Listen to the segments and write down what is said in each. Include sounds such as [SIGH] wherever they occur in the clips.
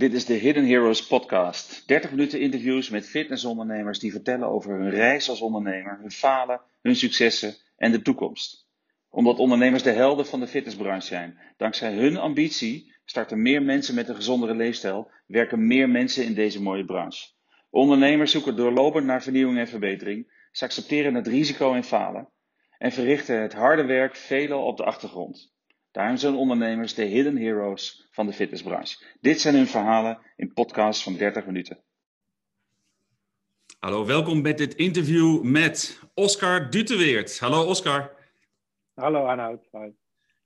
Dit is de Hidden Heroes podcast. 30 minuten interviews met fitnessondernemers die vertellen over hun reis als ondernemer, hun falen, hun successen en de toekomst. Omdat ondernemers de helden van de fitnessbranche zijn. Dankzij hun ambitie starten meer mensen met een gezondere leefstijl, werken meer mensen in deze mooie branche. Ondernemers zoeken doorlopend naar vernieuwing en verbetering. Ze accepteren het risico en falen en verrichten het harde werk veelal op de achtergrond. Daarom zijn ondernemers de hidden heroes van de fitnessbranche. Dit zijn hun verhalen in podcasts van 30 minuten. Hallo, welkom bij dit interview met Oscar Duteweert. Hallo Oscar. Hallo Arnoud.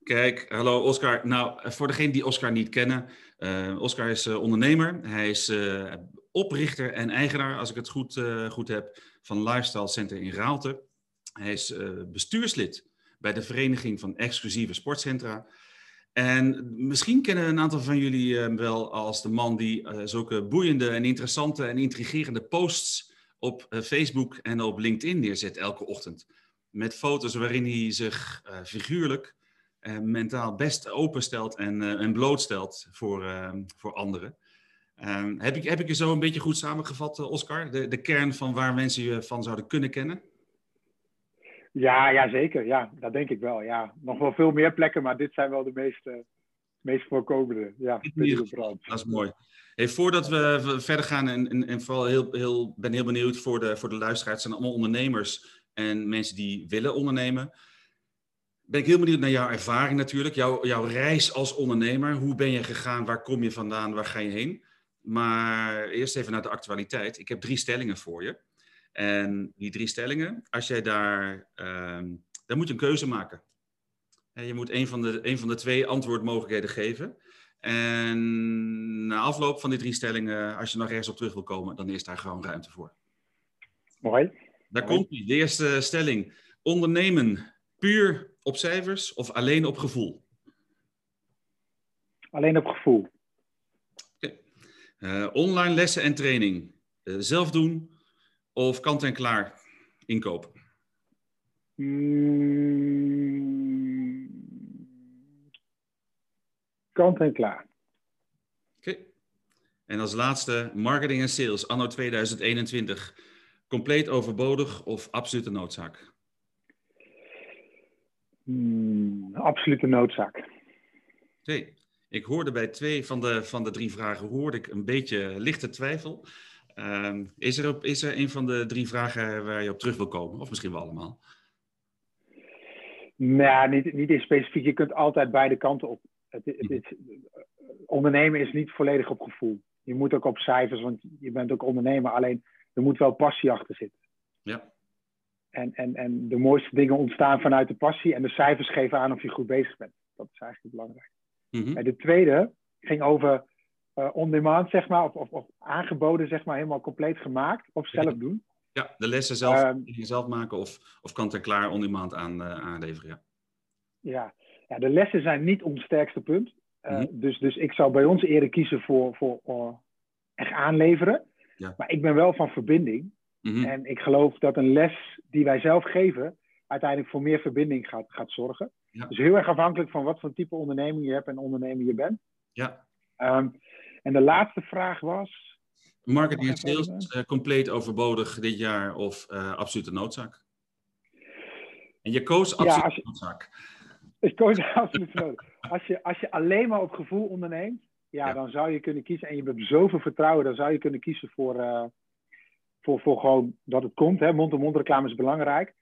Kijk, hallo Oscar. Nou, voor degenen die Oscar niet kennen, uh, Oscar is uh, ondernemer. Hij is uh, oprichter en eigenaar, als ik het goed, goed heb, van Lifestyle Center in Raalte. Hij is bestuurslid bij de Vereniging van Exclusieve Sportcentra. En misschien kennen een aantal van jullie hem wel als de man die uh, zulke boeiende en interessante en intrigerende posts op uh, Facebook en op LinkedIn neerzet elke ochtend. Met foto's waarin hij zich figuurlijk en mentaal best openstelt en, en blootstelt voor, voor anderen. Ehm, heb, ik, heb ik je zo een beetje goed samengevat, Oscar? De, de kern van waar mensen je van zouden kunnen kennen? Ja, ja, zeker. Ja, dat denk ik wel. Ja, nog wel veel meer plekken, maar dit zijn wel de meest, uh, meest voorkomende. Ja, dat is mooi. Hey, voordat we verder gaan, en, en, en vooral heel, heel, ben heel benieuwd voor de, voor de luisteraars, het zijn allemaal ondernemers en mensen die willen ondernemen. Ben ik heel benieuwd naar jouw ervaring natuurlijk, jouw, jouw reis als ondernemer. Hoe ben je gegaan? Waar kom je vandaan? Waar ga je heen? Maar eerst even naar de actualiteit. Ik heb drie stellingen voor je. En die drie stellingen, als jij daar, um, dan moet je een keuze maken. En je moet een van, de, een van de twee antwoordmogelijkheden geven. En na afloop van die drie stellingen, als je nog ergens op terug wil komen, dan is daar gewoon ruimte voor. Mooi. Daar komt die. De eerste stelling. Ondernemen puur op cijfers of alleen op gevoel? Alleen op gevoel. Okay. Uh, online lessen en training. Uh, zelf doen of kant-en-klaar inkopen? Mm, kant-en-klaar. Oké. En als laatste, marketing en sales, anno 2021. Compleet overbodig of absolute noodzaak? Mm, absolute noodzaak. Oké. Ik hoorde bij twee van de, van de drie vragen hoorde ik een beetje lichte twijfel. Um, is, er op, is er een van de drie vragen waar je op terug wil komen? Of misschien wel allemaal? Nou, niet, niet in specifiek. Je kunt altijd beide kanten op. Het, het, het, ondernemen is niet volledig op gevoel. Je moet ook op cijfers, want je bent ook ondernemer. Alleen, er moet wel passie achter zitten. Ja. En, en, en de mooiste dingen ontstaan vanuit de passie. En de cijfers geven aan of je goed bezig bent. Dat is eigenlijk belangrijk. Mm -hmm. En de tweede ging over uh, on-demand, zeg maar, of, of, of, aangeboden, zeg maar, helemaal compleet gemaakt, of zelf doen. Ja, de lessen zelf, um, zelf maken of, of kant-en-klaar on-demand aan, uh, aanleveren, ja. ja. Ja, de lessen zijn niet ons sterkste punt. Uh, mm -hmm. dus, dus ik zou bij ons eerder kiezen voor, voor, echt aanleveren. Ja. Maar ik ben wel van verbinding. Mm -hmm. En ik geloof dat een les die wij zelf geven, uiteindelijk voor meer verbinding gaat, gaat zorgen. Ja. Dus heel erg afhankelijk van wat voor type onderneming je hebt en ondernemer je bent. Ja. Um, en de laatste vraag was. Marketing en sales uh, compleet overbodig dit jaar of uh, absolute noodzaak? En je koos absolute ja, je, noodzaak. Ik koos [LAUGHS] absolute noodzaak. Als je, als je alleen maar op gevoel onderneemt, ja, ja, dan zou je kunnen kiezen. En je hebt zoveel vertrouwen, dan zou je kunnen kiezen voor, uh, voor, voor gewoon dat het komt. Mond-to-mond reclame is belangrijk.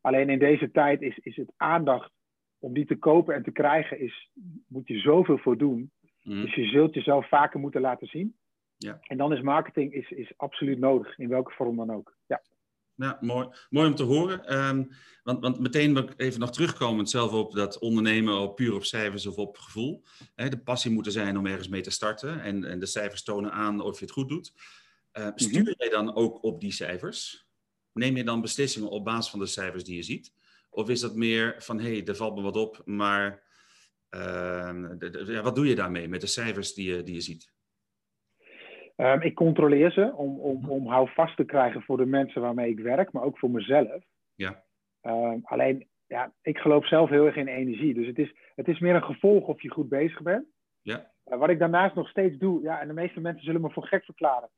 Alleen in deze tijd is, is het aandacht om die te kopen en te krijgen, is, moet je zoveel voor doen. Mm. Dus je zult jezelf vaker moeten laten zien. Ja. En dan is marketing is, is absoluut nodig, in welke vorm dan ook. Ja, ja mooi. mooi om te horen. Um, want, want meteen even nog terugkomend zelf op dat ondernemen op puur op cijfers of op gevoel. Hè, de passie moet er zijn om ergens mee te starten. En, en de cijfers tonen aan of je het goed doet. Uh, stuur mm -hmm. jij dan ook op die cijfers? Neem je dan beslissingen op basis van de cijfers die je ziet? Of is dat meer van, hé, hey, er valt me wat op, maar de, de, ja, wat doe je daarmee met de cijfers die je, die je ziet? Um, ik controleer ze om, om, om houvast te krijgen voor de mensen waarmee ik werk, maar ook voor mezelf. Ja. Um, alleen, ja, ik geloof zelf heel erg in energie. Dus het is, het is meer een gevolg of je goed bezig bent. Ja. Uh, wat ik daarnaast nog steeds doe, ja, en de meeste mensen zullen me voor gek verklaren.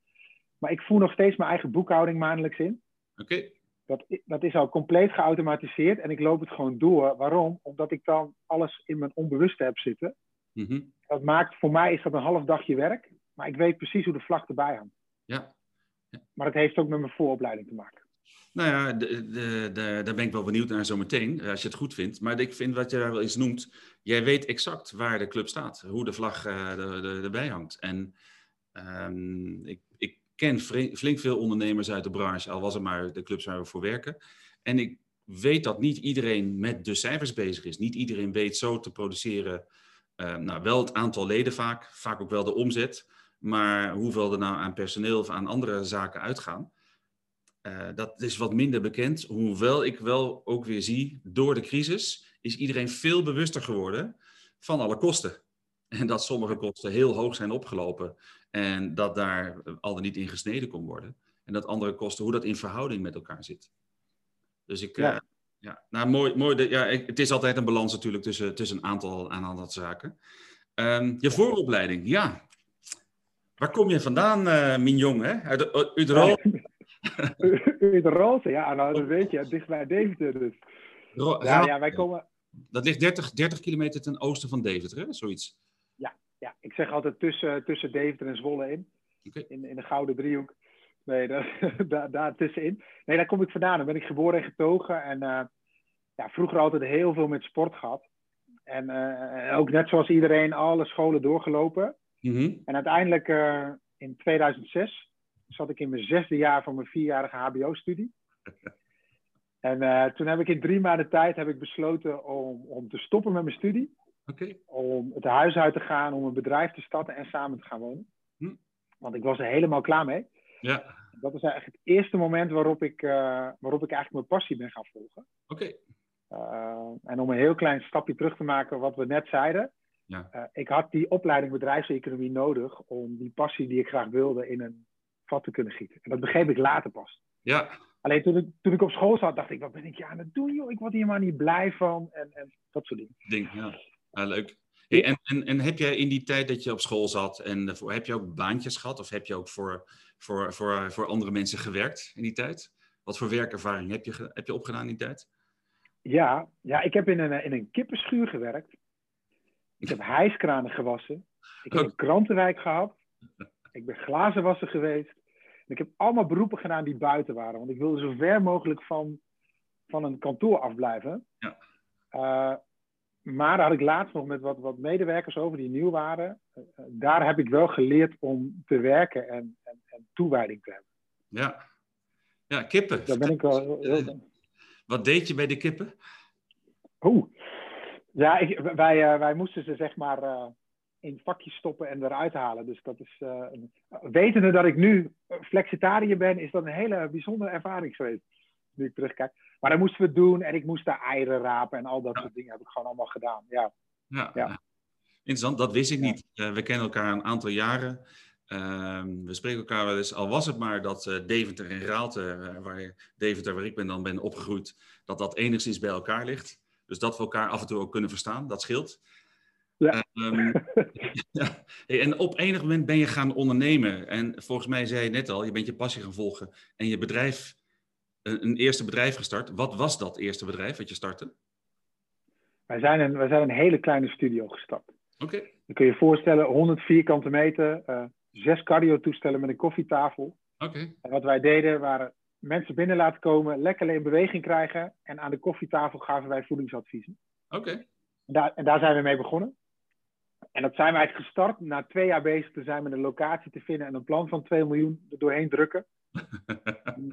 Maar ik voer nog steeds mijn eigen boekhouding maandelijks in. Oké. Dat, dat is al compleet geautomatiseerd en ik loop het gewoon door. Waarom? Omdat ik dan alles in mijn onbewuste heb zitten. Mhm. Dat maakt, voor mij is dat een half dagje werk, maar ik weet precies hoe de vlag erbij hangt. Ja. Maar het heeft ook met mijn vooropleiding te maken. Nou ja, de, de, de, daar ben ik wel benieuwd naar zometeen, als je het goed vindt. Maar ik vind wat je daar wel eens noemt, jij weet exact waar de club staat, hoe de vlag uh, de, de, erbij hangt. En um, ik, ik ken flink veel ondernemers uit de branche, al was het maar de clubs waar we voor werken. En ik weet dat niet iedereen met de cijfers bezig is. Niet iedereen weet zo te produceren, uh, nou wel het aantal leden vaak, vaak ook wel de omzet, maar hoeveel er nou aan personeel of aan andere zaken uitgaan. Uh, dat is wat minder bekend, hoewel ik wel ook weer zie, door de crisis is iedereen veel bewuster geworden van alle kosten. En dat sommige kosten heel hoog zijn opgelopen en dat daar al dan niet in gesneden kon worden. En dat andere kosten, hoe dat in verhouding met elkaar zit. Dus ik, ja, uh, ja nou mooi, mooi de, ja, ik, het is altijd een balans natuurlijk tussen, tussen een aantal, aantal zaken. Um, je vooropleiding, ja. Waar kom je vandaan, uh, Mignon, hè? Uit Uderol? [LAUGHS] Uderol, ja, nou dat weet je, dicht bij Deventer dus. Ro ja, ja, wij komen... Dat ligt 30, 30 kilometer ten oosten van Deventer, hè? Zoiets. Zeg altijd tussen, tussen Deventer en Zwolle in. Okay. In, in de Gouden Driehoek. Nee, [LAUGHS] daar, daar, tussenin. Nee, daar kom ik vandaan. Dan ben ik geboren en getogen. En uh, ja, vroeger altijd heel veel met sport gehad. En uh, ook net zoals iedereen alle scholen doorgelopen. Mm -hmm. En uiteindelijk uh, in 2006 zat ik in mijn zesde jaar van mijn vierjarige HBO-studie. [LAUGHS] En toen heb ik in drie maanden tijd heb ik besloten om, om te stoppen met mijn studie. Okay. Om het huis uit te gaan, om een bedrijf te starten en samen te gaan wonen. Hm. Want ik was er helemaal klaar mee. Ja. Dat is eigenlijk het eerste moment waarop ik, uh, waarop ik eigenlijk mijn passie ben gaan volgen. Oké. Okay. Uh, en om een heel klein stapje terug te maken, wat we net zeiden. Ja. Uh, ik had die opleiding bedrijfseconomie nodig om die passie die ik graag wilde in een vat te kunnen gieten. En dat begreep ik later pas. Ja. Alleen toen ik, toen ik op school zat, dacht ik, wat ben ik aan het doen, joh? Ik word hier maar niet blij van. En, en dat soort dingen. Ding, ja. Leuk. Hey, en, en, en heb jij in die tijd dat je op school zat, en heb je ook baantjes gehad? Of heb je ook voor, voor, voor, voor andere mensen gewerkt in die tijd? Wat voor werkervaring heb je, heb je opgedaan in die tijd? Ja, ja ik heb in een, in een kippenschuur gewerkt. Ik heb [LAUGHS] hijskranen gewassen. Ik heb een krantenwijk gehad. Ik ben glazenwasser geweest. En ik heb allemaal beroepen gedaan die buiten waren. Want ik wilde zo ver mogelijk van, van een kantoor afblijven. Ja. Uh, maar daar had ik laatst nog met wat, wat medewerkers over die nieuw waren. Uh, daar heb ik wel geleerd om te werken en, en, en toewijding te hebben. Ja, ja kippen. Daar ben ik wel heel... Wat deed je bij de kippen? Oeh. Ja, ik, wij, wij moesten ze zeg maar uh, in vakjes stoppen en eruit halen. Dus dat is, uh, wetende dat ik nu flexitariër ben, is dat een hele bijzondere ervaring geweest. Nu ik terugkijk. Maar dan moesten we doen en ik moest daar eieren rapen en al dat ja. soort dingen heb ik gewoon allemaal gedaan. Ja. Ja, ja. interessant. Dat wist ik niet. Uh, we kennen elkaar een aantal jaren. Uh, we spreken elkaar wel eens, al was het maar dat uh, Deventer en Raalte, uh, waar Deventer, waar ik ben dan ben opgegroeid, dat dat enigszins bij elkaar ligt. Dus dat we elkaar af en toe ook kunnen verstaan, dat scheelt. Ja. Um, ja. [LAUGHS] Hey, en op enig moment ben je gaan ondernemen. En volgens mij zei je net al, je bent je passie gaan volgen en je bedrijf, een, een eerste bedrijf gestart. Wat was dat eerste bedrijf wat je startte? Wij zijn een, wij zijn een hele kleine studio gestart. Oké. Okay. Je kun je je voorstellen, 100 vierkante meter, uh, zes cardio-toestellen met een koffietafel. Oké. Okay. En wat wij deden waren mensen binnen laten komen, lekker in beweging krijgen. En aan de koffietafel gaven wij voedingsadviezen. Oké. Okay. Daar, en daar zijn we mee begonnen. En dat zijn we eigenlijk gestart na twee jaar bezig te zijn met een locatie te vinden en een plan van 2 miljoen er doorheen drukken.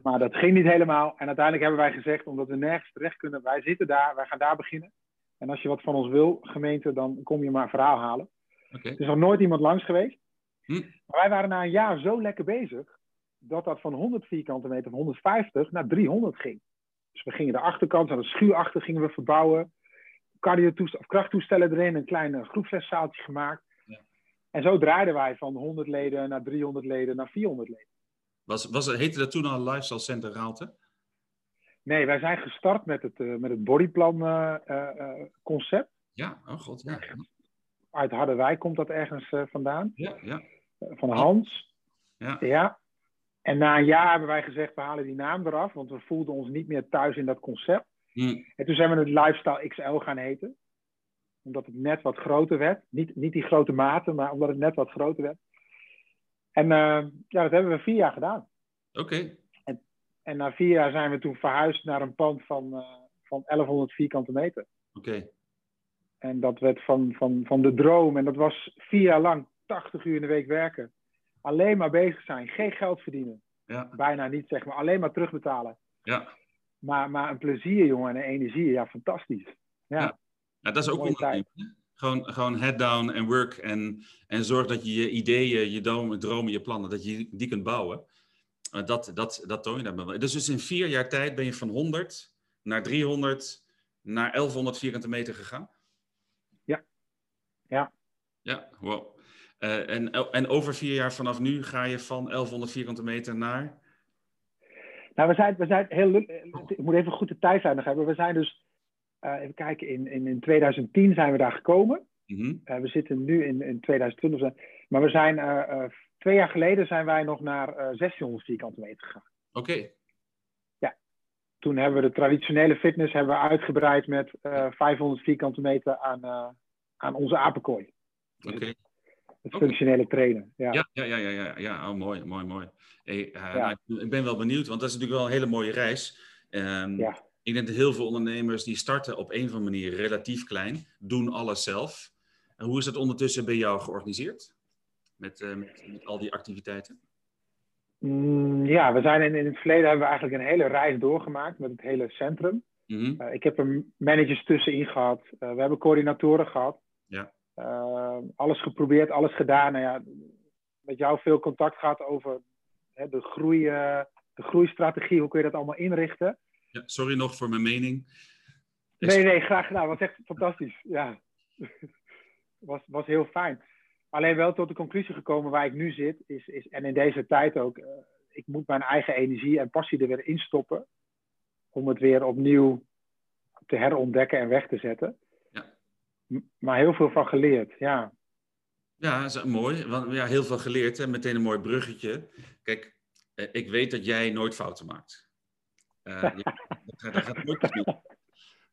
Maar dat ging niet helemaal. En uiteindelijk hebben wij gezegd, omdat we nergens terecht kunnen, wij zitten daar, wij gaan daar beginnen. En als je wat van ons wil, gemeente, dan kom je maar een verhaal halen. Okay. Er is nog nooit iemand langs geweest. Hm. Maar wij waren na een jaar zo lekker bezig, dat dat van 100 vierkante meter, van 150 naar 300 ging. Dus we gingen de achterkant, aan de schuur achter gingen we verbouwen. Of krachttoestellen erin, een klein groepsleszaaltje gemaakt. Ja. En zo draaiden wij van 100 leden naar 300 leden naar 400 leden. Was, was, heette dat toen al Lifestyle Center Raalte? Nee, wij zijn gestart met het, uh, met het bodyplan uh, uh, concept. Ja, oh god, ja. uit Harderwijk komt dat ergens vandaan. Ja, ja. van Hans. Ja. ja. En na een jaar hebben wij gezegd, we halen die naam eraf, want we voelden ons niet meer thuis in dat concept. Hm. En toen zijn we het Lifestyle XL gaan heten. Omdat het net wat groter werd. Niet, niet die grote mate, maar omdat het net wat groter werd. En uh, ja, dat hebben we vier jaar gedaan. Oké. En, en, na vier jaar zijn we toen verhuisd naar een pand van, uh, van 1100 vierkante meter. Oké. En dat werd van, van, van de droom. En dat was vier jaar lang 80 uur in de week werken. Alleen maar bezig zijn. Geen geld verdienen. Ja. Bijna niet, zeg maar. Alleen maar terugbetalen. Ja. Maar, maar een plezier, jongen, en een energie. Ja, fantastisch. Ja. ja. ja dat is ook ondernemen. Gewoon, gewoon head down en work. En, en zorg dat je je ideeën, je dromen, dromen, je plannen, dat je die kunt bouwen. Uh, dat, dat, dat toon je daarbij. Dus, dus in vier jaar tijd ben je van 100 naar 300 naar 1100 vierkante meter gegaan? Ja. Ja. Ja, wow. Uh, en, en over vier jaar vanaf nu ga je van 1100 vierkante meter naar? Nou, we zijn, we zijn heel. Ik moet even goed de tijdlijn nog hebben. We zijn dus. Uh, even kijken, in, in, in 2010 zijn we daar gekomen. Mm -hmm. uh, we zitten nu in, in 2020. Maar we zijn. Uh, twee jaar geleden zijn wij nog naar 1600 vierkante meter gegaan. Oké. Okay. Ja. Toen hebben we de traditionele fitness hebben we uitgebreid met 500 vierkante meter aan, aan onze apenkooi. Oké. Okay. Het functionele trainen. Ja, ja, ja, ja, ja, ja, ja. Oh, mooi, mooi, mooi. Hey, ja. nou, ik ben wel benieuwd, want dat is natuurlijk wel een hele mooie reis. Um, ja. Ik denk dat heel veel ondernemers die starten op een of andere manier relatief klein, doen alles zelf. En hoe is dat ondertussen bij jou georganiseerd? Met, uh, met, met, al die activiteiten? Mm, ja, we zijn in, in het verleden hebben we eigenlijk een hele reis doorgemaakt met het hele centrum. Mm -hmm. uh, ik heb er managers tussenin gehad. we hebben coördinatoren gehad. Ja. Alles geprobeerd, alles gedaan. Nou ja, met jou veel contact gehad over hè, de, groei, de groeistrategie. Hoe kun je dat allemaal inrichten? Ja, sorry nog voor mijn mening. Nee, nee, graag gedaan. Was echt fantastisch. Ja, [LAUGHS] was, was heel fijn. Alleen wel tot de conclusie gekomen waar ik nu zit. Is, is, en in deze tijd ook. Uh, ik moet mijn eigen energie en passie er weer in stoppen. Om het weer opnieuw te herontdekken en weg te zetten maar heel veel van geleerd, ja. Ja, is mooi. Want, ja, heel veel geleerd en meteen een mooi bruggetje. Kijk, eh, ik weet dat jij nooit fouten maakt. Ja, dat, dat gaat nooit.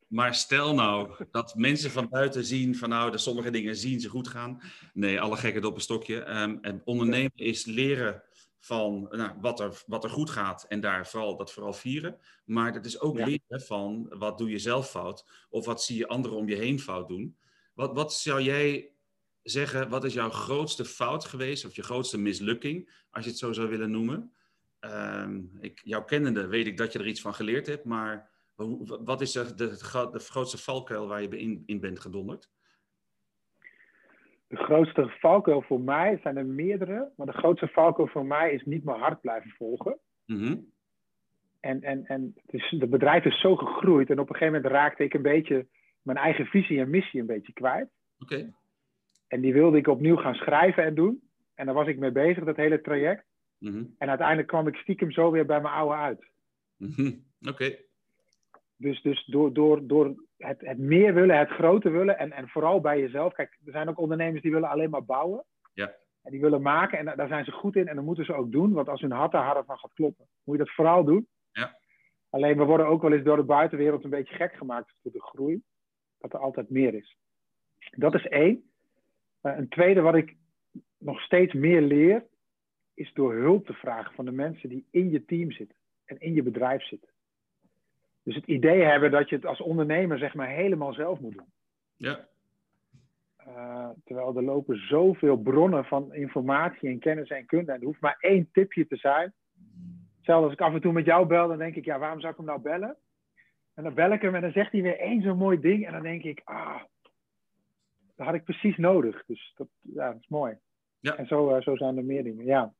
Maar stel nou dat mensen van buiten zien van nou, de sommige dingen zien ze goed gaan. Nee, alle gekken op een stokje. Um, en ondernemen is leren van nou, wat, er, wat er goed gaat en daar vooral dat vooral vieren. Maar dat is ook Ja. leren van wat doe je zelf fout of wat zie je anderen om je heen fout doen. Wat, wat zou jij zeggen, wat is jouw grootste fout geweest of je grootste mislukking, als je het zo zou willen noemen? Ehm, ik, jouw kennende weet ik dat je er iets van geleerd hebt, maar hoe- wat is de, de, de grootste valkuil waar je in, in bent gedonderd? De grootste valkuil voor mij zijn er meerdere. Maar de grootste valkuil voor mij is niet mijn hart blijven volgen. Mhm. En, en, en het, is, het bedrijf is zo gegroeid. En op een gegeven moment raakte ik een beetje mijn eigen visie en missie een beetje kwijt. Oké. En die wilde ik opnieuw gaan schrijven en doen. En daar was ik mee bezig, dat hele traject. Mhm. En uiteindelijk kwam ik stiekem zo weer bij mijn oude uit. Mhm. Oké. Dus, dus door, door, door het, het meer willen, het groter willen en, en vooral bij jezelf. Kijk, er zijn ook ondernemers die willen alleen maar bouwen. Ja. En die willen maken en da- daar zijn ze goed in en dat moeten ze ook doen. Want als hun hart daar harder van gaat kloppen, moet je dat vooral doen. Ja. Alleen we worden ook wel eens door de buitenwereld een beetje gek gemaakt door de groei. Dat er altijd meer is. Dat is één. Eh, een tweede wat ik nog steeds meer leer, is door hulp te vragen van de mensen die in je team zitten en in je bedrijf zitten. Dus het idee hebben dat je het als ondernemer zeg maar helemaal zelf moet doen. Ja. Uh, terwijl er lopen zoveel bronnen van informatie en kennis en kunde. En er hoeft maar één tipje te zijn. Zelfs als ik af en toe met jou bel, dan denk ik, ja, waarom zou ik hem nou bellen? En dan bel ik hem en dan zegt hij weer één zo'n mooi ding. En dan denk ik, ah, dat had ik precies nodig. Dus dat, ja, dat is mooi. Ja. En zo, uh, zo zijn er meer dingen, ja.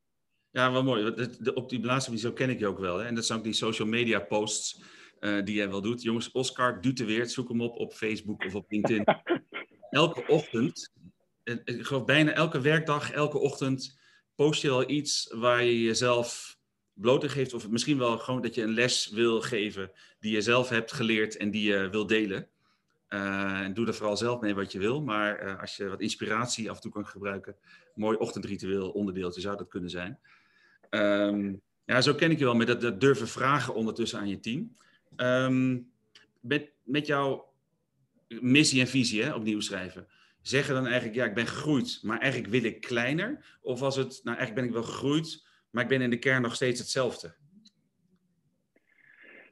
Ja, wel mooi. De, de, op die laatste zo ken ik je ook wel. Hè? En dat zijn ook die social media posts uh, die jij wel doet. Jongens, Oscar Duteweert, zoek hem op op Facebook of op LinkedIn. [LAUGHS] elke ochtend, ik geloof bijna elke werkdag, elke ochtend post je al iets waar je jezelf bloot geeft. Of misschien wel gewoon dat je een les wil geven die je zelf hebt geleerd en die je wil delen. en doe er vooral zelf mee wat je wil. Maar als je wat inspiratie af en toe kan gebruiken, mooi ochtendritueel onderdeeltje zou dat kunnen zijn. Ehm, ja, zo ken ik je wel met dat, durven vragen ondertussen aan je team. Ehm, met, met jouw missie en visie hè, opnieuw schrijven. Zeggen dan eigenlijk, ja, ik ben gegroeid, maar eigenlijk wil ik kleiner? Of was het, nou eigenlijk ben ik wel gegroeid, maar ik ben in de kern nog steeds hetzelfde?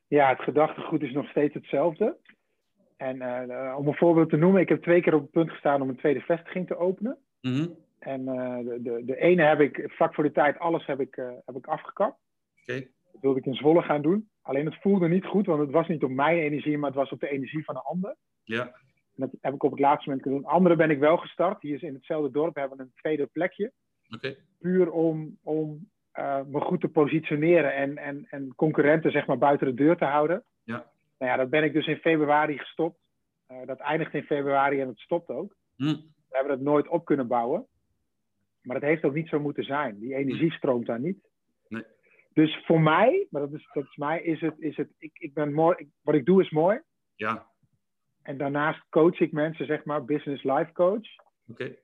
Ja, het gedachtegoed is nog steeds hetzelfde. En uh, om een voorbeeld te noemen, ik heb twee keer op het punt gestaan om een tweede vestiging te openen. Mhm. En uh, de, de, de, ene heb ik, vlak voor de tijd, alles heb ik, uh, heb ik afgekapt. Okay. Dat wilde ik in Zwolle gaan doen. Alleen het voelde niet goed, want het was niet op mijn energie, maar het was op de energie van een ander. Ja. En dat heb ik op het laatste moment kunnen doen. Andere ben ik wel gestart. Hier is in hetzelfde dorp hebben we een tweede plekje. Okay. Puur om, om uh, me goed te positioneren en, en, en concurrenten zeg maar buiten de deur te houden. Ja. Nou ja, dat ben ik dus in februari gestopt. Uh, dat eindigt in februari en het stopt ook. Hm. We hebben het nooit op kunnen bouwen. Maar het heeft ook niet zo moeten zijn. Die energie stroomt daar niet. Nee. Dus voor mij, maar dat is, dat is mij, is het, is het ik, ik ben mooi, ik, wat ik doe is mooi. Ja. En daarnaast coach ik mensen, zeg maar, business life coach. Oké.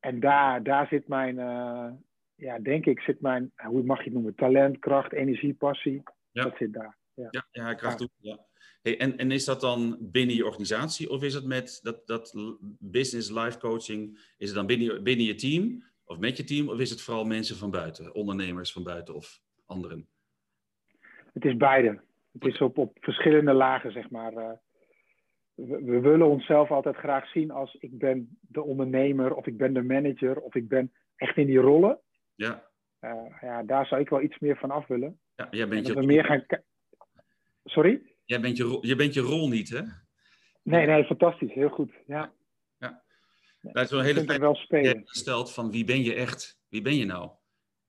En daar, daar zit mijn, uh, ja, denk ik, zit mijn, hoe mag je het noemen, talent, kracht, energie, passie. Ja. Dat zit daar. Ja, ja, ja kracht toe. Ja. Hey, en, en is dat dan binnen je organisatie of is het met dat, dat business life coaching, is het dan binnen, binnen je team of met je team of is het vooral mensen van buiten, ondernemers van buiten of anderen? Het is beide. Het is op, op verschillende lagen, zeg maar. Uh, we, we, willen onszelf altijd graag zien als ik ben de ondernemer of ik ben de manager of ik ben echt in die rollen. Ja. Uh, ja, daar zou ik wel iets meer van af willen. Ja, jij bent je we meer gaan Sorry? Jij bent je, rol, je bent je rol niet, hè? Nee, nee, fantastisch. Heel goed. Ja. Dat is wel een hele fijn wel spelen. gesteld van wie ben je echt? Wie ben je nou?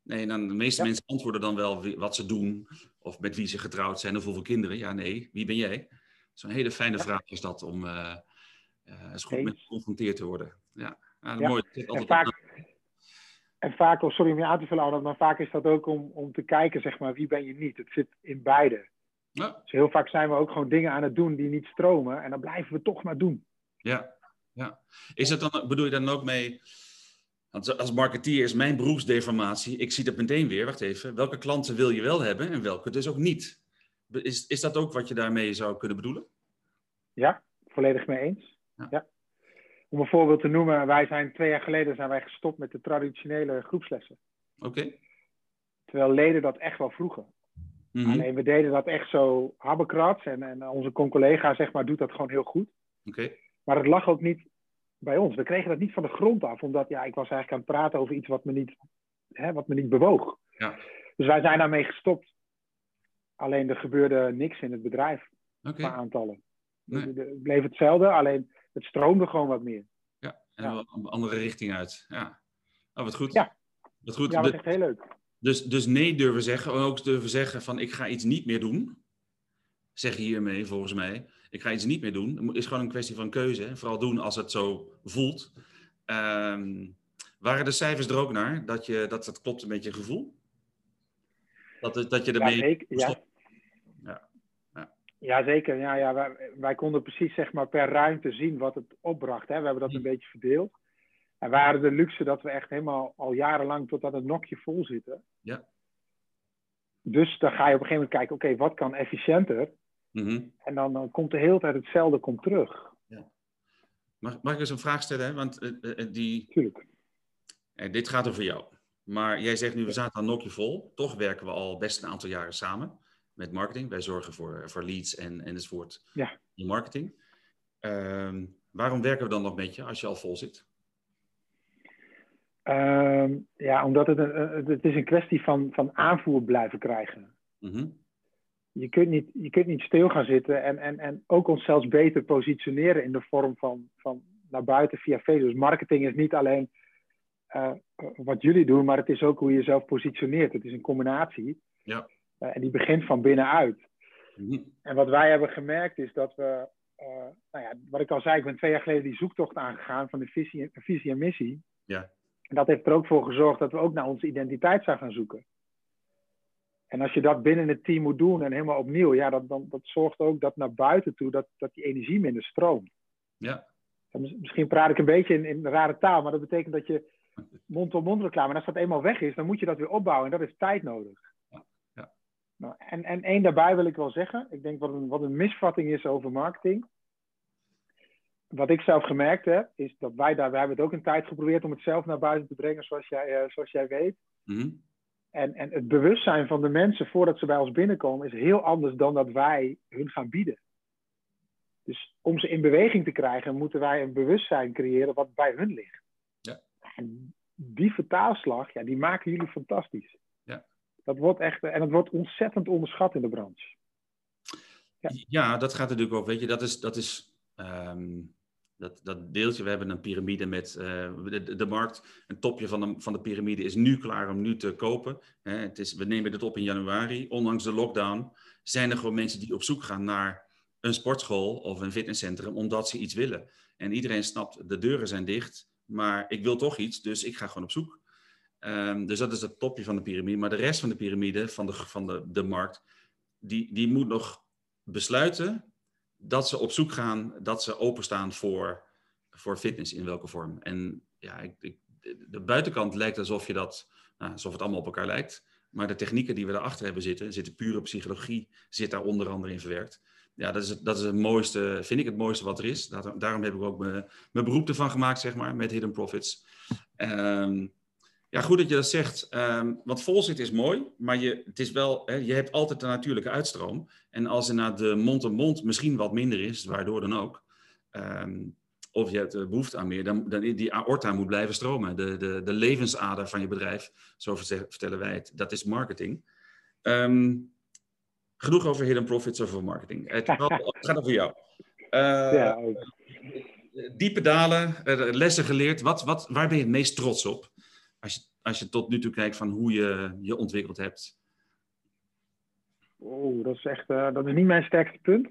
Nee, dan de meeste Ja. mensen antwoorden dan wel wie- wat ze doen of met wie ze getrouwd zijn of hoeveel kinderen. Ja, nee, wie ben jij? Zo'n hele fijne Ja. vraag is dat om eh, eens goed Eens. mee geconfronteerd te worden. Ja, ja, Ja. mooi. En vaak, en vaak, oh, sorry om je aan te vullen, Arnold, maar vaak is dat ook om, om te kijken, zeg maar, wie ben je niet? Het zit in beide. Ja, Dus heel vaak zijn we ook gewoon dingen aan het doen die niet stromen. En dan blijven we toch maar doen. ja, ja. Is het dan, bedoel je dan ook mee, als marketeer is mijn beroepsdeformatie, ik zie dat meteen weer, wacht even, welke klanten wil je wel hebben en welke dus ook niet? Is, is dat ook wat je daarmee zou kunnen bedoelen? Ja, volledig mee eens. Ja. Ja. Om een voorbeeld te noemen, wij zijn twee jaar geleden zijn wij gestopt met de traditionele groepslessen. Oké. Terwijl leden dat echt wel vroegen. Mhm. Alleen we deden dat echt zo habbekrats. En, en onze collega zeg maar, doet dat gewoon heel goed. Oké. Maar het lag ook niet bij ons. We kregen dat niet van de grond af. Omdat ja, ik was eigenlijk aan het praten over iets wat me niet, hè, wat me niet bewoog. Ja. Dus wij zijn daarmee gestopt. Alleen er gebeurde niks in het bedrijf qua aantallen. Nee. Het- Het bleef hetzelfde, alleen het stroomde gewoon wat meer. Ja, en Ja. een andere richting uit. Ja. Oh, wat goed. Ja. Wat goed. Ja, dat was echt heel leuk. dus, dus nee durven zeggen, en ook durven zeggen van ik ga iets niet meer doen. Zeg je hiermee volgens mij. Ik ga iets niet meer doen. Het is gewoon een kwestie van keuze. Vooral doen als het zo voelt. Ehm, waren de cijfers er ook naar? Dat, je, dat het klopt met je gevoel? Dat, dat je Ja, ermee... zeker. Ja. Ja. Ja. Ja, zeker. Ja, ja, wij, wij konden precies zeg maar, per ruimte zien wat het opbracht. Hè. We hebben dat een beetje verdeeld. En we hadden de luxe dat we echt helemaal al jarenlang tot aan het nokje vol zitten. Ja. Dus dan ga je op een gegeven moment kijken, oké, wat kan efficiënter? Mhm. En dan, dan komt de hele tijd hetzelfde komt terug. mag, mag ik eens een vraag stellen? Hè? Want eh, eh, die, Tuurlijk. Eh, dit gaat over jou. Maar jij zegt nu, we zaten aan nokje vol. Toch werken we al best een aantal jaren samen met marketing. Wij zorgen voor, voor leads en, enzovoort Ja. in marketing. Ehm, waarom werken we dan nog met je als je al vol zit? Ehm, ja, omdat het, een, een- het is een kwestie van, van aanvoer blijven krijgen. Mhm. Je kunt niet, je kunt niet stil gaan zitten en, en, en ook ons zelfs beter positioneren in de vorm van, van naar buiten via Facebook. Dus marketing is niet alleen eh, wat jullie doen, maar het is ook hoe je jezelf positioneert. Het is een combinatie. Ja. Eh, en die begint van binnenuit. Mhm. En wat wij hebben gemerkt is dat we, eh, nou ja, wat ik al zei, ik ben twee jaar geleden die zoektocht aangegaan van de visie, visie en missie. Ja. En dat heeft er ook voor gezorgd dat we ook naar onze identiteit zijn gaan zoeken. En als je dat binnen het team moet doen en helemaal opnieuw, ja, dat, dan, dat zorgt ook dat naar buiten toe dat, dat die energie minder stroomt. Ja. Misschien praat ik een beetje in, in rare taal, maar dat betekent dat je mond-op-mond reclame, en als dat eenmaal weg is, dan moet je dat weer opbouwen en dat is tijd nodig. Ja. Ja. Nou, en, en één daarbij wil ik wel zeggen, ik denk wat een, wat een misvatting is over marketing. Wat ik zelf gemerkt heb, is dat wij daar, wij hebben het ook een tijd geprobeerd om het zelf naar buiten te brengen, zoals jij, uh, zoals jij weet. Mhm. En, en het bewustzijn van de mensen voordat ze bij ons binnenkomen is heel anders dan dat wij hun gaan bieden. Dus om ze in beweging te krijgen, moeten wij een bewustzijn creëren wat bij hun ligt. Ja. En die vertaalslag, ja, die maken jullie fantastisch. Ja. Dat wordt echt, en het wordt ontzettend onderschat in de branche. Ja, ja dat gaat natuurlijk ook, weet je, dat is, dat is ehm, dat, dat deeltje, we hebben een piramide met uh, de, markt. Een topje van de, van de piramide is nu klaar om nu te kopen. Hè, het is, we nemen dit op in januari. Ondanks de lockdown zijn er gewoon mensen die op zoek gaan naar een sportschool of een fitnesscentrum omdat ze iets willen. En iedereen snapt, de deuren zijn dicht, maar ik wil toch iets, dus ik ga gewoon op zoek. Um, dus dat is het topje van de piramide. Maar de rest van de piramide, van de, van de, de markt, die, die moet nog besluiten dat ze op zoek gaan, dat ze openstaan voor, voor fitness in welke vorm. En ja, ik, ik, de buitenkant lijkt alsof, je dat, nou, alsof het allemaal op elkaar lijkt. Maar de technieken die we daarachter hebben zitten, zitten pure psychologie, zit daar onder andere in verwerkt. Ja, dat is, het, dat is het mooiste, vind ik het mooiste wat er is. Daarom heb ik ook mijn, mijn beroep ervan gemaakt, zeg maar, met Hidden Profits. Um, ja, goed dat je dat zegt. Um, want vol zit is mooi, maar je, het is wel, hè, je hebt altijd een natuurlijke uitstroom. En als er naar de mond-op-mond misschien wat minder is, waardoor dan ook, um, of je hebt behoefte aan meer, dan, dan die aorta moet blijven stromen. De, de, de levensader van je bedrijf, zo vertellen wij het, dat is marketing. Um, genoeg over hidden profits over marketing. [LAUGHS] Het gaat over jou. Uh, ja, diepe dalen, lessen geleerd. Wat, wat, waar ben je het meest trots op? Als je, als je tot nu toe kijkt van hoe je je ontwikkeld hebt? Oh, dat is echt uh, dat is niet mijn sterkste punt.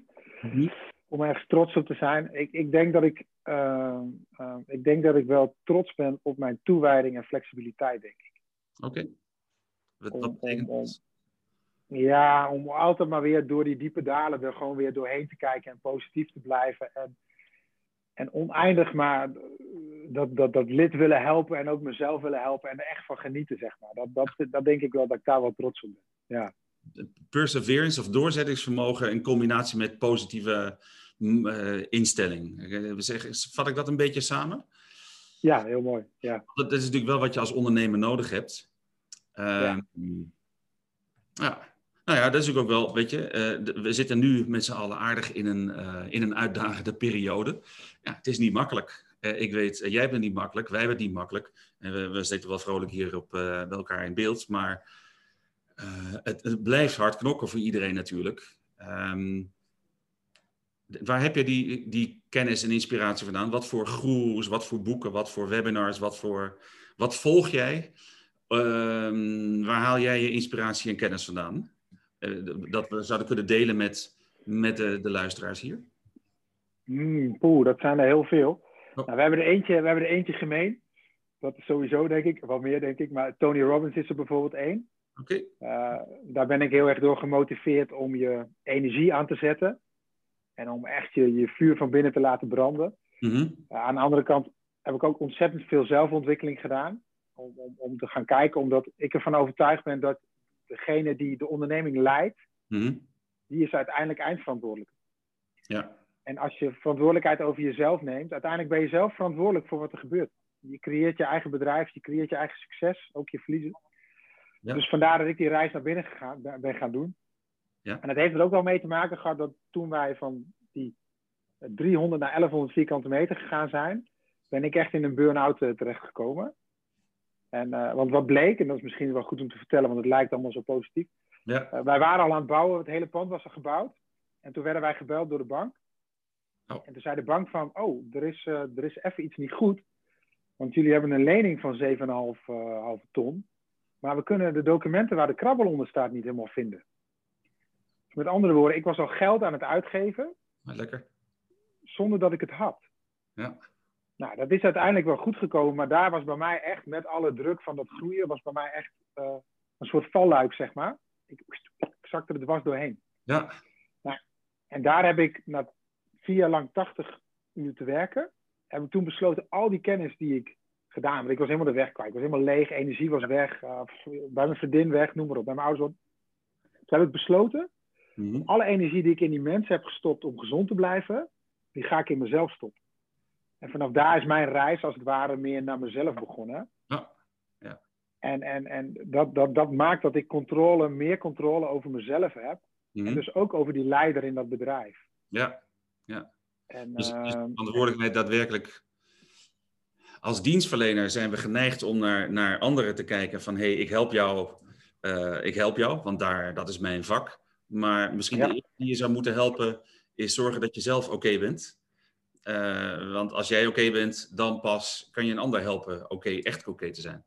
Om ergens trots op te zijn. Ik, ik, denk dat ik, uh, uh, ik denk dat ik wel trots ben op mijn toewijding en flexibiliteit, denk ik. Oké. Okay. Wat, wat betekent? Ja, om altijd maar weer door die diepe dalen er gewoon weer doorheen te kijken en positief te blijven. En, en oneindig maar dat, dat, dat lid willen helpen en ook mezelf willen helpen en er echt van genieten, zeg maar. Dat, dat, dat denk ik wel dat ik daar wel trots op ben. Ja. Perseverance of doorzettingsvermogen in combinatie met positieve uh, instelling. We zeggen, vat ik dat een beetje samen? Ja, heel mooi. Ja. Dat is natuurlijk wel wat je als ondernemer nodig hebt. Uh, ja. ja. Nou ja, dat is ook wel, weet je, uh, we zitten nu met z'n allen aardig in een, in een uitdagende periode. Ja, het is niet makkelijk. Uh, ik weet, jij bent niet makkelijk, wij hebben niet makkelijk. En we, we zitten wel vrolijk hier op, bij elkaar in beeld, maar het, het, blijft hard knokken voor iedereen natuurlijk. Um, waar heb je die, die kennis en inspiratie vandaan? Wat voor groeps, wat voor boeken, wat voor webinars, wat, voor, wat volg jij? Um, waar haal jij je inspiratie en kennis vandaan? dat we zouden kunnen delen met, met de, de luisteraars hier? Mm, poeh, dat zijn er heel veel. Oh. Nou, we, hebben er eentje, we hebben er eentje gemeen. Dat is sowieso, denk ik, wat meer, denk ik. Maar Tony Robbins is er bijvoorbeeld één. Oké. Okay. Uh, daar ben ik heel erg door gemotiveerd om je energie aan te zetten. En om echt je, je vuur van binnen te laten branden. Mm -hmm. uh, aan de andere kant heb ik ook ontzettend veel zelfontwikkeling gedaan. Om, om, om te gaan kijken, omdat ik ervan overtuigd ben dat degene die de onderneming leidt, mm-hmm. die is uiteindelijk eindverantwoordelijk. Ja. En als je verantwoordelijkheid over jezelf neemt, uiteindelijk ben je zelf verantwoordelijk voor wat er gebeurt. Je creëert je eigen bedrijf, je creëert je eigen succes, ook je verliezen. Ja. Dus vandaar dat ik die reis naar binnen gegaan, ben gaan doen. Ja. En dat heeft er ook wel mee te maken gehad dat toen wij van die 300 naar 1100 vierkante meter gegaan zijn, ben ik echt in een burn-out uh, terechtgekomen. En, uh, want wat bleek, en dat is misschien wel goed om te vertellen, want het lijkt allemaal zo positief. Ja. Uh, wij waren al aan het bouwen, het hele pand was al gebouwd. En toen werden wij gebeld door de bank. Oh. En toen zei de bank van, oh, er is, uh, er is even iets niet goed. Want jullie hebben een lening van 7,5 ton. Maar we kunnen de documenten waar de krabbel onder staat niet helemaal vinden. Met andere woorden, ik was al geld aan het uitgeven. Lekker. Zonder dat ik het had. Ja. Nou, dat is uiteindelijk wel goed gekomen, maar daar was bij mij echt, met alle druk van dat groeien, was bij mij echt uh, een soort valluik, zeg maar. Ik, ik zakte er dwars doorheen. Ja. Nou, en daar heb ik na vier jaar lang 80 uur te werken, heb ik toen besloten al die kennis die ik gedaan. Want ik was helemaal de weg kwijt. Ik was helemaal leeg, energie was weg, uh, bij mijn vriendin weg, noem maar op, bij mijn ouders. Toen heb ik besloten, mm alle energie die ik in die mensen heb gestopt om gezond te blijven, die ga ik in mezelf stoppen. En vanaf daar is mijn reis als het ware meer naar mezelf begonnen. Ja. ja. En, en, en dat, dat, dat maakt dat ik controle, meer controle over mezelf heb. En mhm. dus ook over die leider in dat bedrijf. Ja, ja. En, dus, dus uh, verantwoordelijkheid daadwerkelijk als dienstverlener zijn we geneigd om naar, naar anderen te kijken van hé, hey, ik help jou, uh, ik help jou, want daar, dat is mijn vak. Maar misschien de eerste die je zou moeten helpen is zorgen dat je zelf oké bent. Uh, want als jij oké bent, dan pas kan je een ander helpen oké, echt oké te zijn.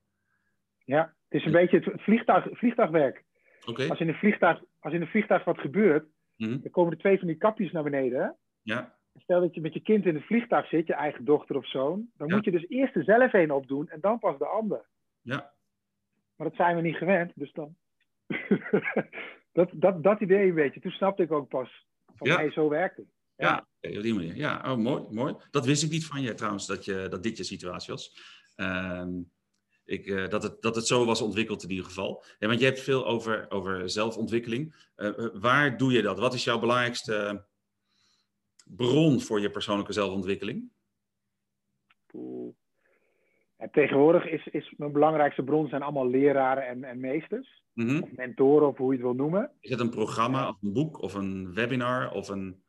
Ja, het is een beetje het vliegtuig, vliegtuigwerk. Als, in een vliegtuig, als in een vliegtuig wat gebeurt, mm dan komen er twee van die kapjes naar beneden. Ja. Stel dat je met je kind in het vliegtuig zit, je eigen dochter of zoon. Dan moet je dus eerst er zelf een opdoen en dan pas de ander. Ja. Maar dat zijn we niet gewend, dus dan... [LAUGHS] dat, dat, dat idee een beetje. Toen snapte ik ook pas van ja. mij, zo werkt het. Ja, ja op die manier. Ja, oh, mooi, mooi. Dat wist ik niet van je trouwens, dat, je, dat dit je situatie was. Uh, ik, uh, dat, het, dat het zo was ontwikkeld in ieder geval. Ja, want je hebt veel over, over zelfontwikkeling. Uh, waar doe je dat? Wat is jouw belangrijkste bron voor je persoonlijke zelfontwikkeling? Tegenwoordig is, is mijn belangrijkste bron zijn allemaal leraren en, en meesters. Mm Of mentoren, of hoe je het wil noemen. Is het een programma, of een boek, of een webinar, of een...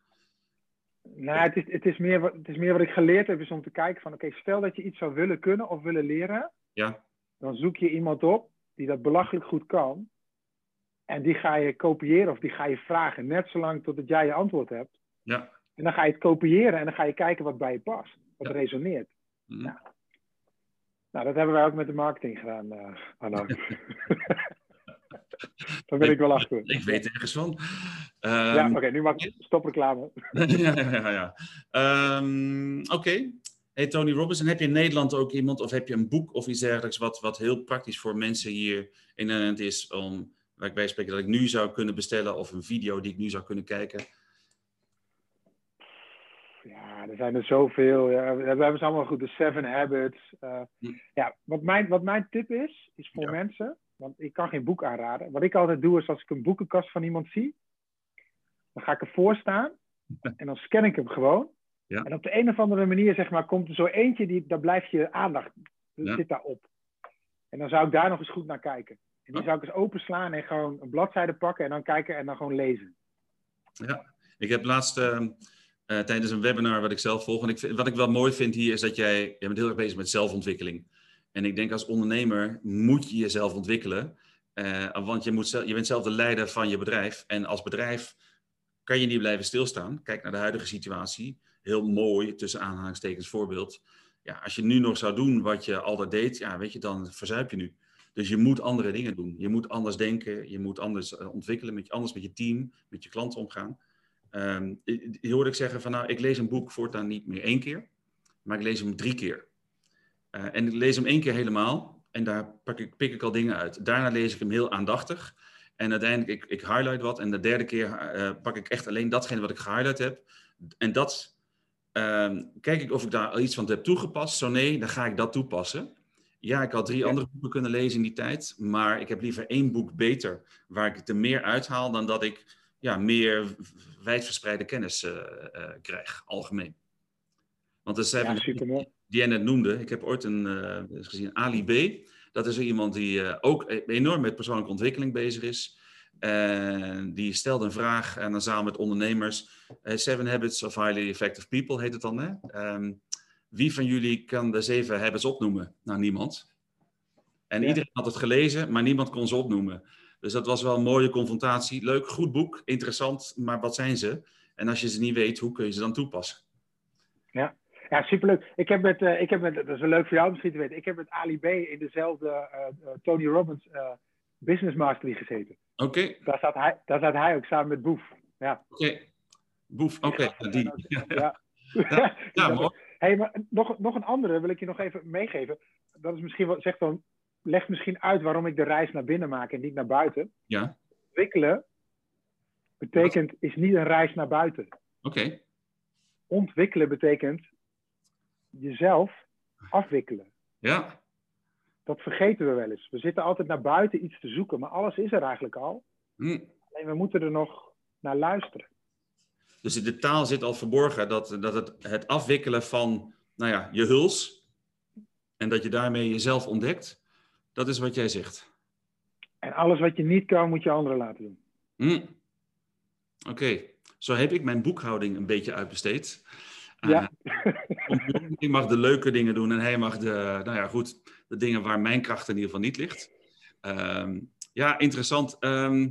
Nou, het is, het, is meer, het is meer wat ik geleerd heb, is om te kijken van... Oké, stel dat je iets zou willen kunnen of willen leren. Ja. Dan zoek je iemand op die dat belachelijk goed kan. En die ga je kopiëren of die ga je vragen. Net zolang totdat jij je antwoord hebt. Ja. En dan ga je het kopiëren en dan ga je kijken wat bij je past. Wat resoneert. Mm. Nou. nou, dat hebben wij ook met de marketing gedaan, uh, Anna. [LAUGHS] Daar ben ik, wel achter. Ik weet ergens van. Um, ja, oké, nu mag ik stop reclame. [LAUGHS] ja, ja, ja. Um, oké. Okay. Hey Tony Robinson, heb je in Nederland ook iemand of heb je een boek of iets dergelijks wat, wat heel praktisch voor mensen hier in Nederland is om, waar ik bij spreken, dat ik nu zou kunnen bestellen of een video die ik nu zou kunnen kijken? Ja, er zijn er zoveel. Ja. We hebben ze allemaal goed. De Seven Habits. Uh, ja, wat mijn, wat mijn tip is, is voor mensen, want ik kan geen boek aanraden. Wat ik altijd doe, is als ik een boekenkast van iemand zie, dan ga ik ervoor staan [LAUGHS] en dan scan ik hem gewoon. Ja. En op de een of andere manier, zeg maar, komt er zo eentje, die, daar blijft je aandacht, zit daarop. En dan zou ik daar nog eens goed naar kijken. En die zou ik eens openslaan en gewoon een bladzijde pakken en dan kijken en dan gewoon lezen. Ja, ik heb laatst... Uh uh, tijdens een webinar wat ik zelf volg. En ik, wat ik wel mooi vind hier is dat jij, jij bent heel erg bezig met zelfontwikkeling. En ik denk als ondernemer moet je jezelf ontwikkelen. Uh, want je, moet je bent zelf de leider van je bedrijf. En als bedrijf kan je niet blijven stilstaan. Kijk naar de huidige situatie. Heel mooi, tussen aanhalingstekens voorbeeld. Ja, als je nu nog zou doen wat je altijd deed, ja, weet je, dan verzuip je nu. Dus je moet andere dingen doen. Je moet anders denken. Je moet anders uh, ontwikkelen, met, anders met je team, met je klanten omgaan. Um, je hoorde ik zeggen van nou, ik lees een boek voortaan niet meer één keer, maar ik lees hem drie keer. Uh, en ik lees hem één keer helemaal en daar pak ik, pik ik al dingen uit. Daarna lees ik hem heel aandachtig en uiteindelijk ik, ik highlight wat en de derde keer uh, pak ik echt alleen datgene wat ik gehighlight heb. En dat uh, kijk ik of ik daar iets van heb toegepast. Zo nee, dan ga ik dat toepassen. Ja, ik had drie andere boeken kunnen lezen in die tijd, maar ik heb liever één boek beter waar ik er meer uithaal dan dat ik ja, meer wijdverspreide kennis uh, uh, krijg, algemeen. Want er zijn ja, die, jij net noemde, ik heb ooit een, uh, gezien, Ali B. Dat is iemand die ook e-, enorm met persoonlijke ontwikkeling bezig is. En die stelde een vraag aan een zaal met ondernemers. Seven Habits of Highly Effective People heet het dan. Hè? Um, wie van jullie kan de zeven habits opnoemen? Nou, niemand. En iedereen had het gelezen, maar niemand kon ze opnoemen. Dus dat was wel een mooie confrontatie. Leuk, goed boek, interessant, maar wat zijn ze? En als je ze niet weet, hoe kun je ze dan toepassen? Ja, ja superleuk. Ik heb met, uh, ik heb met, dat is wel leuk voor jou misschien te weten, ik heb met Ali B in dezelfde uh, Tony Robbins Business Mastery gezeten. Oké. Daar, zat hij, daar zat hij ook samen met Boef. Ja. Oké. Boef, oké. Die. Ja. [LAUGHS] ja. ja, [LAUGHS] ja mooi. Hey, maar nog, nog een andere wil ik je nog even meegeven. Dat is misschien wat zegt dan leg misschien uit waarom ik de reis naar binnen maak en niet naar buiten. Ja. Ontwikkelen betekent, is niet een reis naar buiten. Oké. ontwikkelen betekent jezelf afwikkelen. Ja. Dat vergeten we wel eens. We zitten altijd naar buiten iets te zoeken, maar alles is er eigenlijk al. Hm. Alleen we moeten er nog naar luisteren. Dus in de taal zit al verborgen dat, dat het, het afwikkelen van nou ja, je huls en dat je daarmee jezelf ontdekt, dat is wat jij zegt. En alles wat je niet kan, moet je anderen laten doen. Hm. Oké, zo heb ik mijn boekhouding een beetje uitbesteed. Ja. Uh, ik mag de leuke dingen doen en hij mag de, nou ja, goed, de dingen waar mijn kracht in ieder geval niet ligt. Ehm, ja, interessant. Ehm,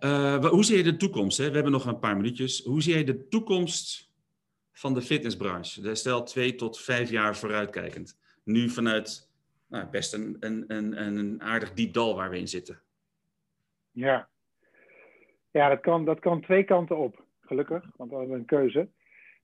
uh, hoe zie je de toekomst? Hè? We hebben nog een paar minuutjes. Hoe zie je de toekomst van de fitnessbranche? Stel twee tot vijf jaar vooruitkijkend. Nu vanuit nou, best een, een, een, een aardig diep dal waar we in zitten. Ja, ja dat, kan, dat kan twee kanten op, gelukkig, want we hebben een keuze.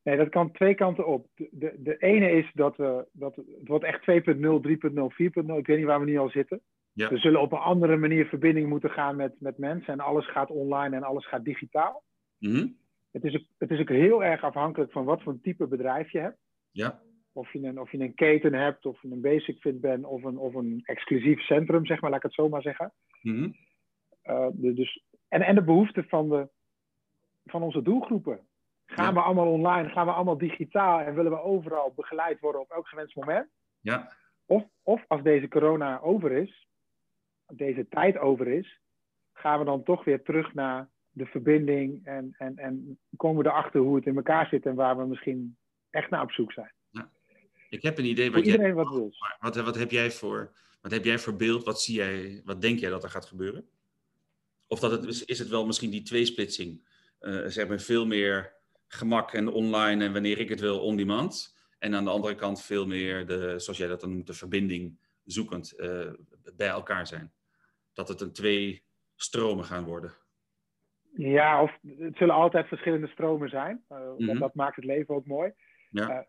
Nee, dat kan twee kanten op. De, de, de ene is dat, we, dat het wordt echt 2.0, 3.0, 4.0. Ik weet niet waar we nu al zitten. Ja. We zullen op een andere manier verbinding moeten gaan met, met mensen. En alles gaat online en alles gaat digitaal. Mm het, is ook, het is ook heel erg afhankelijk van wat voor type bedrijf je hebt. Ja. Of je, een, of je een keten hebt, of je een basic fit bent, of een, of een exclusief centrum, zeg maar, laat ik het zo maar zeggen. Mm dus, en, en de behoeften van, de, van onze doelgroepen. Gaan we allemaal online, gaan we allemaal digitaal en willen we overal begeleid worden op elk gewenst moment? Ja. Of, of als deze corona over is, deze tijd over is, gaan we dan toch weer terug naar de verbinding en, en, en komen we erachter hoe het in elkaar zit en waar we misschien echt naar op zoek zijn. Ik heb een idee wat iedereen wat wil. Wat, wat, heb jij voor, wat heb jij voor beeld? Wat, zie jij, wat denk jij dat er gaat gebeuren? Of dat het, is het wel misschien die tweesplitsing? Uh, zeg maar veel meer gemak en online en wanneer ik het wil on demand. En aan de andere kant veel meer de, zoals jij dat dan noemt, de verbinding zoekend uh, bij elkaar zijn dat het een twee stromen gaan worden? Ja, of het zullen altijd verschillende stromen zijn. Uh, Dat maakt het leven ook mooi. Ja.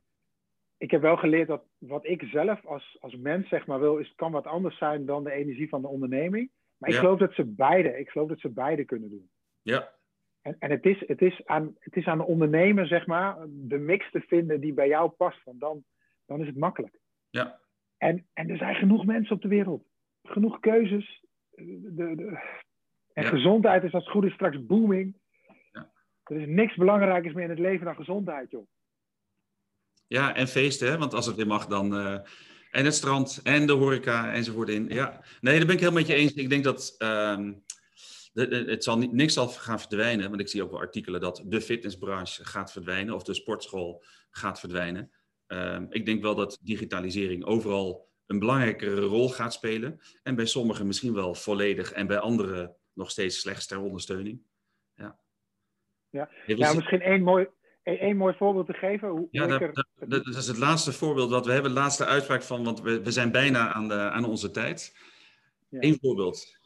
Ik heb wel geleerd dat wat ik zelf als, als mens zeg maar wil, is, kan wat anders zijn dan de energie van de onderneming. Maar ik Ja. geloof dat ze beide, ik geloof dat ze beide kunnen doen. Ja, En, en het, is, het, is aan, het is aan de ondernemer, zeg maar, de mix te vinden die bij jou past. Want dan, dan is het makkelijk. Ja. En, en er zijn genoeg mensen op de wereld. Genoeg keuzes. De, de, en Ja. gezondheid is als het goed is straks booming. Ja. Er is niks belangrijkers meer in het leven dan gezondheid, joh. Ja, en feesten, hè? want als het weer mag, dan. eh, en het strand en de horeca enzovoort in. Ja, nee, daar ben ik heel met je eens. Ik denk dat. ehm, de- de- het zal niet, niks zal gaan verdwijnen, want ik zie ook wel artikelen dat de fitnessbranche gaat verdwijnen of de sportschool gaat verdwijnen. Ehm, ik denk wel dat digitalisering overal een belangrijkere rol gaat spelen. En bij sommigen misschien wel volledig en bij anderen nog steeds slechts ter ondersteuning. Ja. Ja. Ja, misschien één mooi, één, mooi voorbeeld te geven. Hoe, ja, dat, er- dat, dat- dat is het laatste voorbeeld wat we hebben, de laatste uitspraak van, want we, we zijn bijna aan, de, aan onze tijd. Ja. Eén voorbeeld.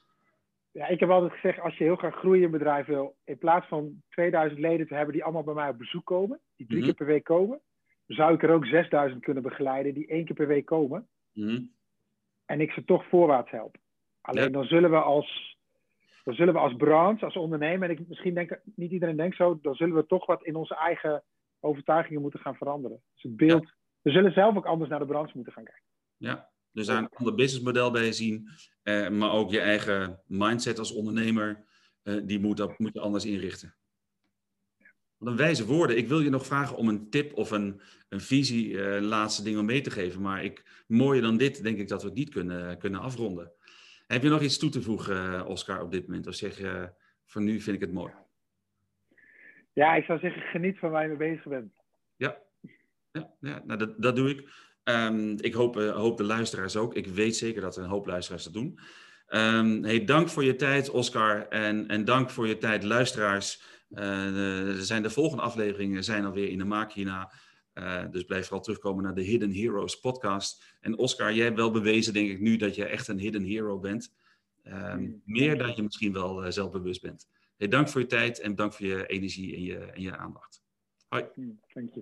Ja, ik heb altijd gezegd, als je heel graag groeien in een bedrijf wil, in plaats van 2000 leden te hebben die allemaal bij mij op bezoek komen, die drie Mhm. keer per week komen, zou ik er ook 6000 kunnen begeleiden die één keer per week komen Mhm. en ik ze toch voorwaarts help. Alleen Ja. dan zullen we als dan zullen we als branche, als ondernemer, en ik, misschien denk niet iedereen denkt zo, dan zullen we toch wat in onze eigen overtuigingen moeten gaan veranderen. Dus het beeld, we zullen zelf ook anders naar de branche moeten gaan kijken. Ja, dus daar een ander businessmodel bij zien, eh, maar ook je eigen mindset als ondernemer, eh, die moet, dat moet je anders inrichten. Wat een wijze woorden. Ik wil je nog vragen om een tip of een, een visie, eh, laatste ding om mee te geven. Maar ik, mooier dan dit denk ik dat we het niet kunnen, kunnen afronden. Heb je nog iets toe te voegen, eh, Oscar, op dit moment? Of zeg je, voor nu vind ik het mooi? Ja, ik zou zeggen, geniet van waar je mee bezig bent. Ja, ja, ja nou, dat, dat doe ik. Ehm, ik hoop, eh, hoop de luisteraars ook. Ik weet zeker dat er een hoop luisteraars dat doen. Hey, dank voor je tijd, Oscar. En, en dank voor je tijd, luisteraars. Eh, de- zijn de volgende afleveringen zijn alweer in de maak hierna. Eh, dus blijf vooral terugkomen naar de Hidden Heroes podcast. En Oscar, jij hebt wel bewezen, denk ik nu, dat je echt een hidden hero bent. Ehm, Mm, meer dan je. misschien wel eh, zelfbewust bent. Hey, dank voor je tijd en dank voor je energie en je, en je aandacht. Hoi. Je. Thank